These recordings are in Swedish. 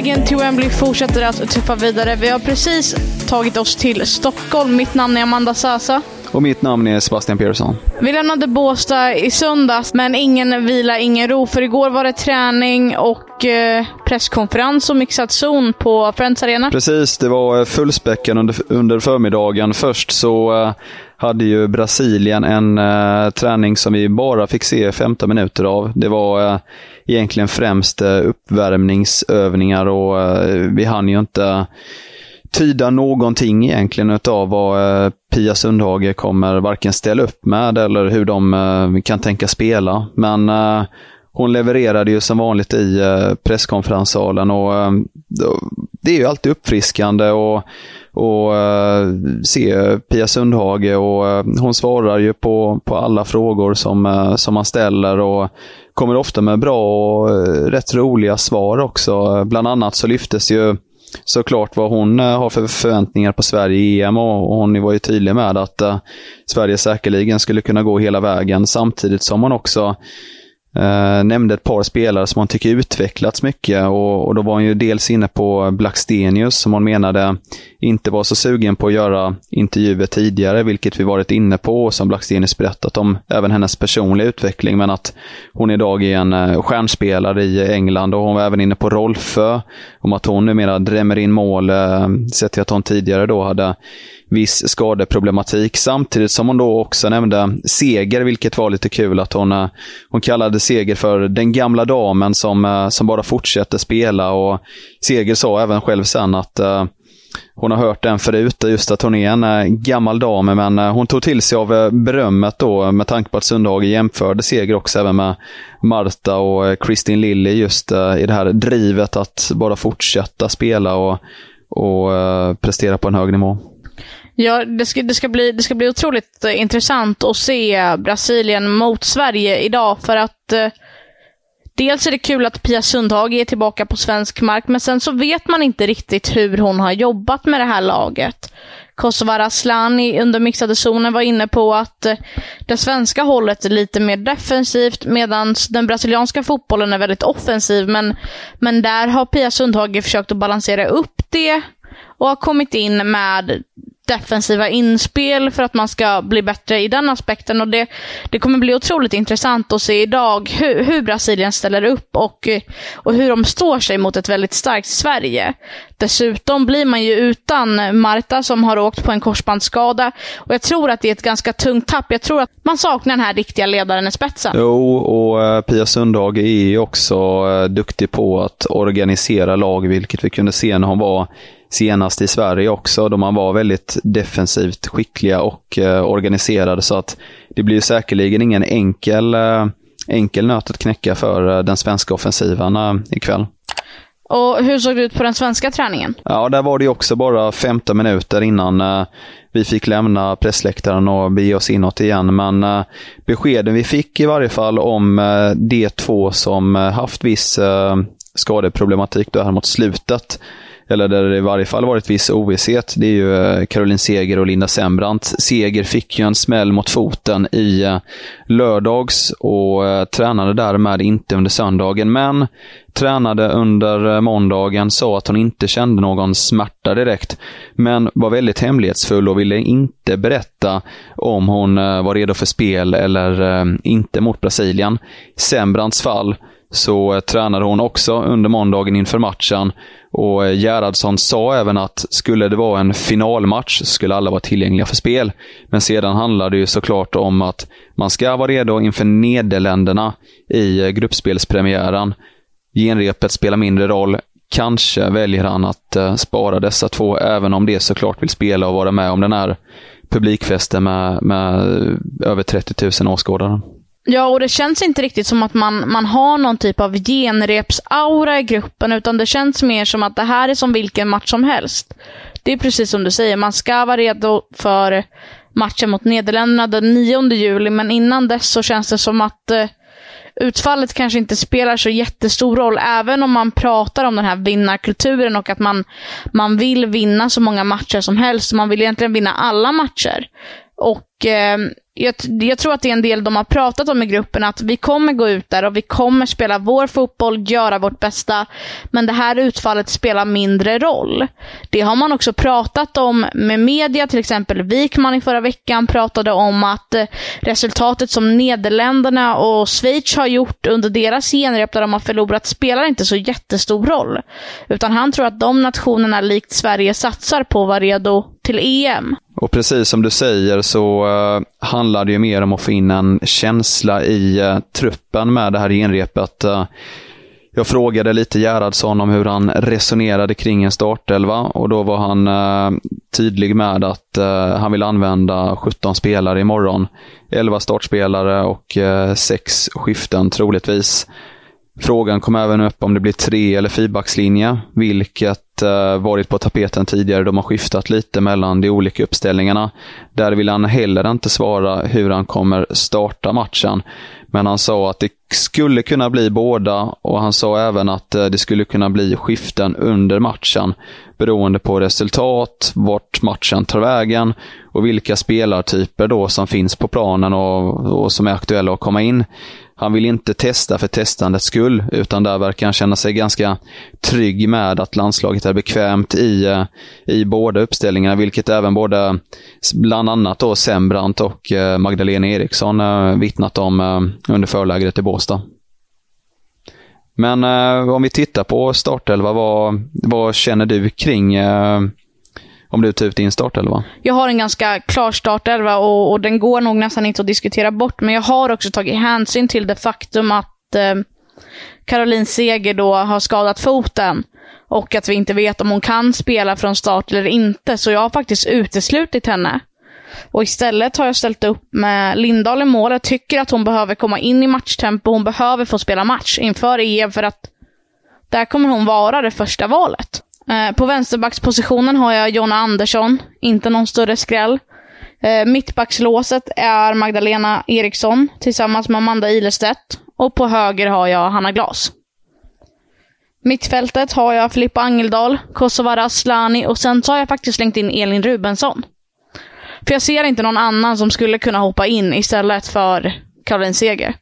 Vägen till Wembley fortsätter att tuffa vidare. Vi har precis tagit oss till Stockholm. Mitt namn är Amanda Sasa. Och mitt namn är Sebastian Persson. Vi lämnade Båstad i söndags, men ingen vila, ingen ro. För igår var det träning och eh, presskonferens och mixad zon på Friends Arena. Precis, det var fullspäckan under, under förmiddagen. Först så eh, hade ju Brasilien en eh, träning som vi bara fick se 15 minuter av. Det var eh, egentligen främst eh, uppvärmningsövningar och eh, vi hann ju inte tyda någonting egentligen utav vad eh, Pia Sundhage kommer varken ställa upp med eller hur de kan tänka spela. Men hon levererade ju som vanligt i presskonferenssalen och det är ju alltid uppfriskande och, och se Pia Sundhage och hon svarar ju på, på alla frågor som, som man ställer och kommer ofta med bra och eh, rätt roliga svar också. Bland annat så lyftes ju såklart vad hon eh, har för förväntningar på Sverige i EM och hon var ju tydlig med att eh, Sverige säkerligen skulle kunna gå hela vägen samtidigt som hon också Eh, nämnde ett par spelare som hon tycker utvecklats mycket och, och då var hon ju dels inne på Blackstenius som hon menade inte var så sugen på att göra intervjuer tidigare, vilket vi varit inne på och som Blackstenius berättat om även hennes personliga utveckling, men att hon idag är en eh, stjärnspelare i England och hon var även inne på Rolfö, om att hon numera drämmer in mål, eh, sett till att hon tidigare då hade viss skadeproblematik. Samtidigt som hon då också nämnde Seger, vilket var lite kul. att Hon, eh, hon kallade Seger för den gamla damen som, eh, som bara fortsätter spela. och Seger sa även själv sen att eh, hon har hört den förut, just att hon är en gammal dam, men hon tog till sig av berömmet då med tanke på att Sundhage jämförde Seger också även med Marta och Kristin Lilly just i det här drivet att bara fortsätta spela och, och prestera på en hög nivå. Ja, det ska, det, ska bli, det ska bli otroligt eh, intressant att se Brasilien mot Sverige idag för att eh, Dels är det kul att Pia Sundhage är tillbaka på svensk mark, men sen så vet man inte riktigt hur hon har jobbat med det här laget. Kosovare Asllani under mixade zonen var inne på att eh, det svenska hållet är lite mer defensivt medan den brasilianska fotbollen är väldigt offensiv. Men, men där har Pia Sundhage försökt att balansera upp det och har kommit in med defensiva inspel för att man ska bli bättre i den aspekten. Och det, det kommer bli otroligt intressant att se idag hur, hur Brasilien ställer upp och, och hur de står sig mot ett väldigt starkt Sverige. Dessutom blir man ju utan Marta som har åkt på en korsbandsskada. Och jag tror att det är ett ganska tungt tapp. Jag tror att man saknar den här riktiga ledaren i spetsen. Jo, och eh, Pia Sundhage är ju också eh, duktig på att organisera lag, vilket vi kunde se när hon var senast i Sverige också, då man var väldigt defensivt skickliga och eh, organiserade. Så att det blir säkerligen ingen enkel, eh, enkel nöt att knäcka för eh, den svenska offensiven eh, ikväll. Och hur såg det ut på den svenska träningen? Ja, där var det också bara 15 minuter innan eh, vi fick lämna pressläktaren och bege oss inåt igen. Men eh, beskeden vi fick i varje fall om eh, de två som haft viss skadeproblematik då här mot slutet eller där det i varje fall varit viss ovisshet, det är ju eh, Caroline Seger och Linda Sembrant. Seger fick ju en smäll mot foten i eh, lördags och eh, tränade därmed inte under söndagen, men tränade under måndagen, sa att hon inte kände någon smärta direkt, men var väldigt hemlighetsfull och ville inte berätta om hon var redo för spel eller inte mot Brasilien. Sembrants fall så eh, tränade hon också under måndagen inför matchen och eh, Gerhardsson sa även att skulle det vara en finalmatch skulle alla vara tillgängliga för spel. Men sedan handlar det ju såklart om att man ska vara redo inför Nederländerna i eh, gruppspelspremiären. Genrepet spelar mindre roll. Kanske väljer han att eh, spara dessa två, även om det såklart vill spela och vara med om den här publikfesten med, med eh, över 30 000 åskådare. Ja, och det känns inte riktigt som att man, man har någon typ av genrepsaura i gruppen, utan det känns mer som att det här är som vilken match som helst. Det är precis som du säger, man ska vara redo för matchen mot Nederländerna den 9 juli, men innan dess så känns det som att eh, utfallet kanske inte spelar så jättestor roll, även om man pratar om den här vinnarkulturen och att man, man vill vinna så många matcher som helst. Man vill egentligen vinna alla matcher. Och eh, jag, jag, tror att det är en del de har pratat om i gruppen, att vi kommer gå ut där och vi kommer spela vår fotboll, göra vårt bästa, men det här utfallet spelar mindre roll. Det har man också pratat om med media, till exempel Wikman i förra veckan pratade om att eh, resultatet som Nederländerna och Schweiz har gjort under deras genrep där de har förlorat spelar inte så jättestor roll. Utan han tror att de nationerna likt Sverige satsar på att vara redo till EM. Och precis som du säger så uh, handlar det ju mer om att få in en känsla i uh, truppen med det här genrepet. Uh, jag frågade lite Gerhardsson om hur han resonerade kring en startelva och då var han tydlig med att han vill använda 17 spelare imorgon. 11 startspelare och 6 skiften troligtvis. Frågan kom även upp om det blir tre eller fyrbackslinje, vilket eh, varit på tapeten tidigare. De har skiftat lite mellan de olika uppställningarna. Där vill han heller inte svara hur han kommer starta matchen. Men han sa att det skulle kunna bli båda och han sa även att eh, det skulle kunna bli skiften under matchen beroende på resultat, vart matchen tar vägen och vilka spelartyper då som finns på planen och, och som är aktuella att komma in. Han vill inte testa för testandets skull, utan där verkar han känna sig ganska trygg med att landslaget är bekvämt i, eh, i båda uppställningarna, vilket även både bland annat då Sembrant och eh, Magdalena Eriksson eh, vittnat om under förlägret i Båstad. Men om vi tittar på startelva, vad, vad känner du kring om du tar ut din startelva? Jag har en ganska klar startelva och, och den går nog nästan inte att diskutera bort. Men jag har också tagit hänsyn till det faktum att eh, Caroline Seger då har skadat foten. Och att vi inte vet om hon kan spela från start eller inte. Så jag har faktiskt uteslutit henne. Och istället har jag ställt upp med Lindahl i mål. Jag tycker att hon behöver komma in i matchtempo. Hon behöver få spela match inför EM för att där kommer hon vara det första valet. Eh, på vänsterbackspositionen har jag Jonna Andersson, inte någon större skräll. Eh, mittbackslåset är Magdalena Eriksson tillsammans med Amanda Ilestedt. Och på höger har jag Hanna Glas. Mittfältet har jag Filippa Angeldal, Kosovare Aslani och sen så har jag faktiskt slängt in Elin Rubensson. För jag ser inte någon annan som skulle kunna hoppa in istället för Caroline Seger.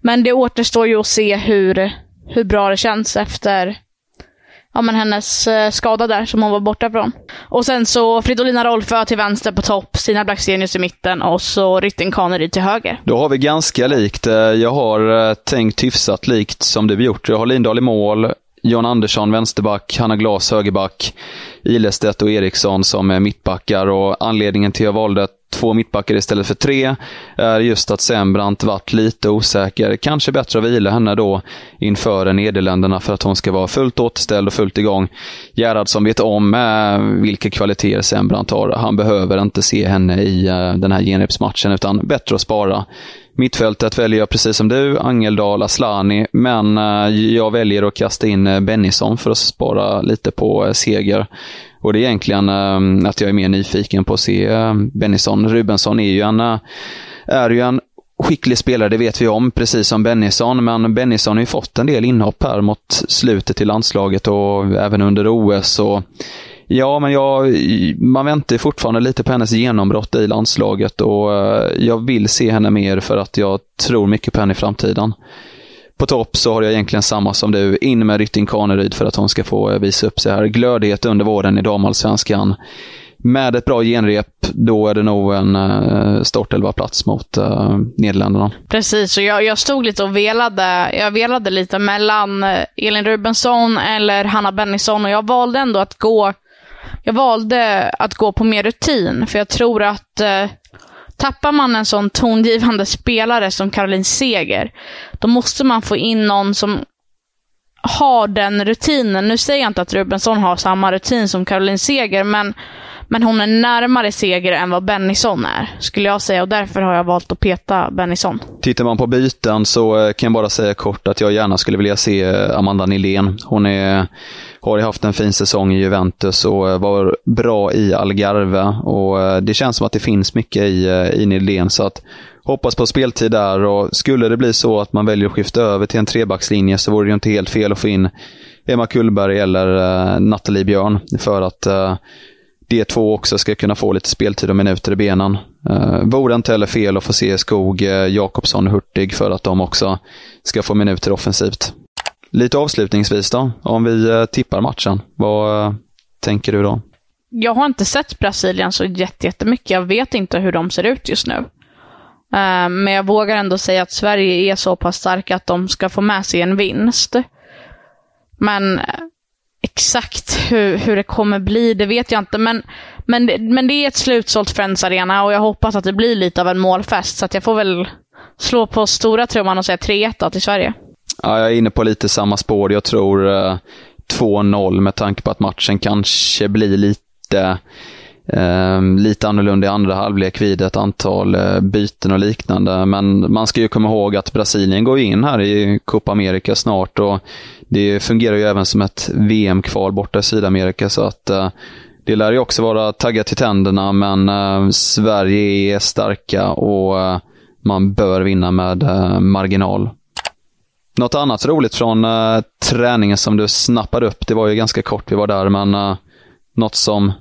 Men det återstår ju att se hur, hur bra det känns efter ja, men hennes eh, skada där som hon var borta från. Och sen så Fridolina Rolfö till vänster på topp, Stina Blackstenius i mitten och så Rytting Kaneryd till höger. Då har vi ganska likt. Eh, jag har eh, tänkt hyfsat likt som du gjort. Jag har Lindahl i mål, John Andersson vänsterback, Hanna Glas högerback, Ilestedt och Eriksson som är mittbackar och anledningen till att jag valde två mittbackar istället för tre är just att Sembrant varit lite osäker. Kanske bättre att vila henne då inför Nederländerna för att hon ska vara fullt återställd och fullt igång. Gerhardsson vet om eh, vilka kvaliteter Sembrant har. Han behöver inte se henne i eh, den här genrepsmatchen utan bättre att spara. Mittfältet väljer jag precis som du, Angeldal, Aslani, men eh, jag väljer att kasta in eh, Bennison för att spara lite på eh, seger. Och det är egentligen ehm, att jag är mer nyfiken på att se ehm, Bennison. Rubensson är ju en, eh, är ju en skicklig spelare, det vet vi om, precis som Bennison. Men Bennison har ju fått en del inhopp här mot slutet i landslaget och även under OS. Och Ja, men jag, man väntar fortfarande lite på hennes genombrott i landslaget och eh, jag vill se henne mer för att jag tror mycket på henne i framtiden. På topp så har jag egentligen samma som du. In med Rytting Kaneryd för att hon ska få eh, visa upp sig här. Glödhet under våren i damallsvenskan med ett bra genrep, då är det nog en uh, startelva-plats mot uh, Nederländerna. Precis, och jag, jag stod lite och velade. Jag velade lite mellan Elin Rubensson eller Hanna Bennison och jag valde ändå att gå jag valde att gå på mer rutin, för jag tror att uh, tappar man en sån tongivande spelare som Caroline Seger, då måste man få in någon som har den rutinen. Nu säger jag inte att Rubensson har samma rutin som Caroline Seger, men men hon är närmare seger än vad Bennison är, skulle jag säga. Och därför har jag valt att peta Bennison. Tittar man på byten så eh, kan jag bara säga kort att jag gärna skulle vilja se eh, Amanda Nilén. Hon är, har ju haft en fin säsong i Juventus och eh, var bra i Algarve. Och det känns som att det finns mycket i, i Nilén. Så att hoppas på speltid där och skulle det bli så att man väljer att skifta över till en trebackslinje så vore det ju inte helt fel att få in Emma Kullberg eller uh, Nathalie Björn för att uh, de två också ska kunna få lite speltid och minuter i benen. Eh, vore inte heller fel att få se Skog, eh, Jakobsson och Hurtig för att de också ska få minuter offensivt. Lite avslutningsvis då, om vi eh, tippar matchen. Vad eh, tänker du då? Jag har inte sett Brasilien så jättemycket. Jag vet inte hur de ser ut just nu. Eh, men jag vågar ändå säga att Sverige är så pass starka att de ska få med sig en vinst. Men Exakt hur, hur det kommer bli, det vet jag inte. Men, men, men det är ett slutsålt Friends Arena och jag hoppas att det blir lite av en målfest. Så att jag får väl slå på stora trumman och säga 3-1 till Sverige. Ja, jag är inne på lite samma spår. Jag tror eh, 2-0 med tanke på att matchen kanske blir lite eh, lite annorlunda i andra halvlek vid ett antal eh, byten och liknande. Men man ska ju komma ihåg att Brasilien går in här i Copa America snart och det fungerar ju även som ett VM-kval borta i Sydamerika så att eh, det lär ju också vara taggat till tänderna men eh, Sverige är starka och eh, man bör vinna med marginal. Något annat roligt från eh, träningen som du snappade upp, det var ju ganska kort vi var där, men eh, något som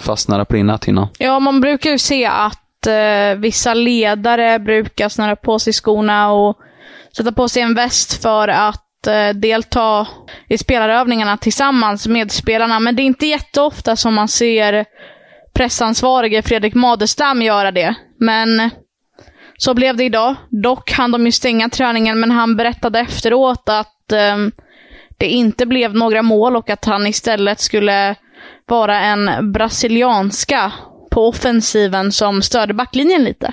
fastnade på din näthinna? Ja, man brukar ju se att eh, vissa ledare brukar snöra på sig skorna och sätta på sig en väst för att eh, delta i spelarövningarna tillsammans med spelarna. Men det är inte jätteofta som man ser pressansvarige Fredrik Madestam göra det. Men så blev det idag. Dock hann de ju stänga träningen, men han berättade efteråt att eh, det inte blev några mål och att han istället skulle vara en brasilianska på offensiven som störde backlinjen lite.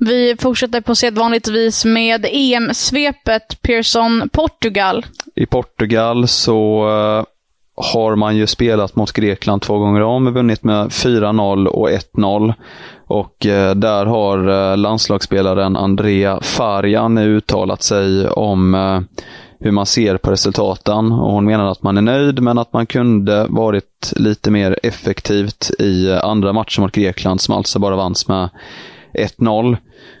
Vi fortsätter på sedvanligt vis med EM-svepet Pearson-Portugal. I Portugal så eh, har man ju spelat mot Grekland två gånger om och vunnit med 4-0 och 1-0. Och eh, där har eh, landslagsspelaren Andrea Faria nu uttalat sig om hur man ser på resultaten. Och hon menar att man är nöjd, men att man kunde varit lite mer effektivt i andra matcher mot Grekland, som alltså bara vanns med 1-0.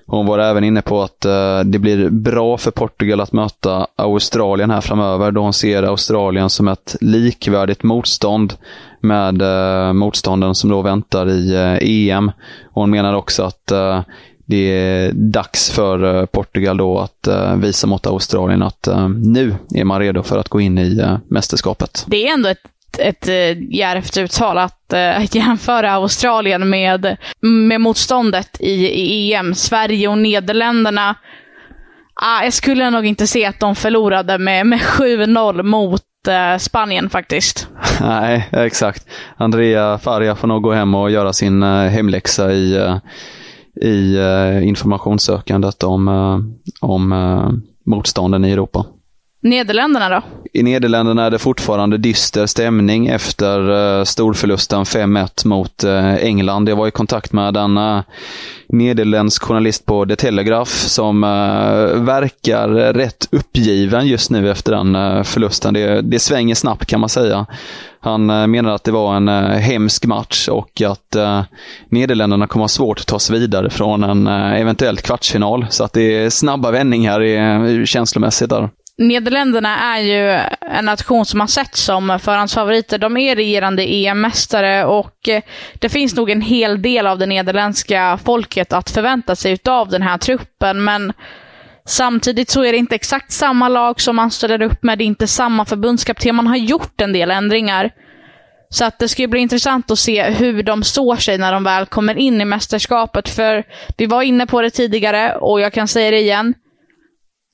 Hon var även inne på att uh, det blir bra för Portugal att möta Australien här framöver då hon ser Australien som ett likvärdigt motstånd med uh, motstånden som då väntar i eh, uh, EM. Hon menar också att det är dags för Portugal då att visa mot Australien att nu är man redo för att gå in i mästerskapet. Det är ändå ett ett djärvt eh, uttal att äh, jämföra Australien med, med motståndet i, i EM. Sverige och Nederländerna. Ah, jag skulle nog inte se att de förlorade med, med 7-0 mot äh, Spanien faktiskt. Nej, exakt. Andrea Faria får nog gå hem och göra sin hemläxa i, i informationssökandet om, om motstånden i Europa. Nederländerna då? I Nederländerna är det fortfarande dyster stämning efter uh, storförlusten 5-1 mot uh, England. Jag var i kontakt med en uh, nederländsk journalist på The Telegraph som uh, verkar rätt uppgiven just nu efter den uh, förlusten. Det, det svänger snabbt kan man säga. Han uh, menar att det var en uh, hemsk match och att uh, Nederländerna kommer ha svårt att ta sig vidare från en uh, eventuell kvartsfinal. Så att det är snabba vändningar i, känslomässigt där. Nederländerna är ju en nation som har sett som förhandsfavoriter. De är regerande EM-mästare och eh, det finns nog en hel del av det nederländska folket att förvänta sig utav den här truppen, men samtidigt så är det inte exakt samma lag som man ställer upp med. Det är inte samma förbundskapten. Man har gjort en del ändringar. Så att det ska bli intressant att se hur de står sig när de väl kommer in i mästerskapet. För vi var inne på det tidigare och jag kan säga det igen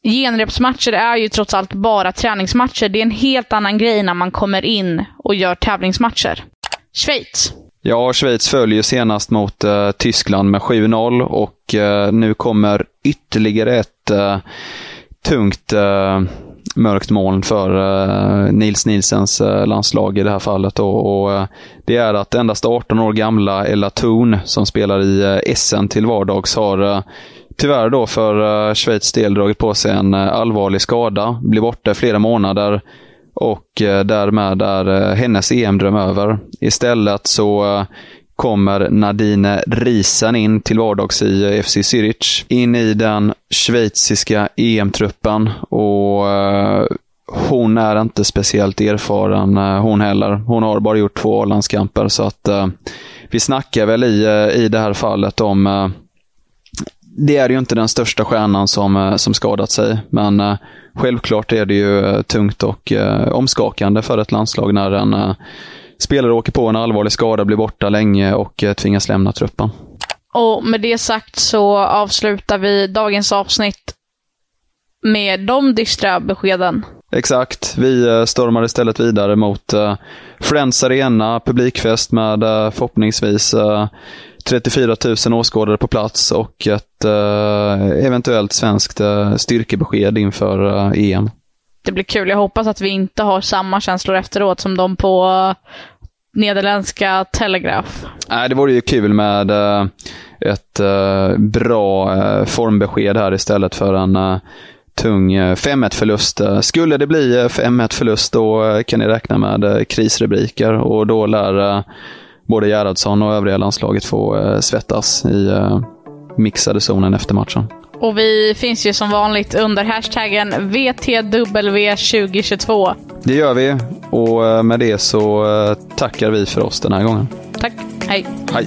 genrepsmatcher är ju trots allt bara träningsmatcher. Det är en helt annan grej när man kommer in och gör tävlingsmatcher. Schweiz. Ja, Schweiz följer senast mot eh, Tyskland med 7-0 och eh, nu kommer ytterligare ett eh, tungt eh, mörkt moln för eh, Nils Nilsens eh, landslag i det här fallet. Och, och det är att endast 18 år gamla Ella Thun, som spelar i Essen till vardags, har tyvärr då för uh, Schweiz del dragit på sig en eh, allvarlig skada, blir borta i flera månader och eh, därmed är hennes EM-dröm över. Istället så kommer Nadine Risen in till vardags i FC Zürich. In i den schweiziska EM-truppen och hon är inte speciellt erfaren hon heller. Hon har bara gjort två landskamper så att vi snackar väl i, i det här fallet om det är ju inte den största stjärnan som, eh, som skadat sig, men uh, självklart är det ju uh, tungt och omskakande för ett landslag när en spelare åker på en allvarlig skada, blir borta länge och tvingas lämna truppen. Och med det sagt så avslutar vi dagens avsnitt med de dystra beskeden. Exakt. Vi stormar istället vidare mot Friends Arena, publikfest med förhoppningsvis 34 000 åskådare på plats och ett eh, eventuellt svenskt eh, styrkebesked inför eh, EM. Det blir kul. Jag hoppas att vi inte har samma känslor efteråt som de på eh, nederländska Telegraph. Nej, det vore ju kul med eh, ett eh, bra formbesked här istället för en tung 5-1 förlust. Skulle det bli 5-1 förlust då kan ni räkna med krisrubriker och då lär både Gerhardsson och övriga landslaget få eh, svettas i eh, mixade zonen efter matchen. Och vi finns ju som vanligt under hashtaggen VTW2022. Det gör vi och eh, med det så tackar vi för oss den här gången. Tack. Hej. Hej.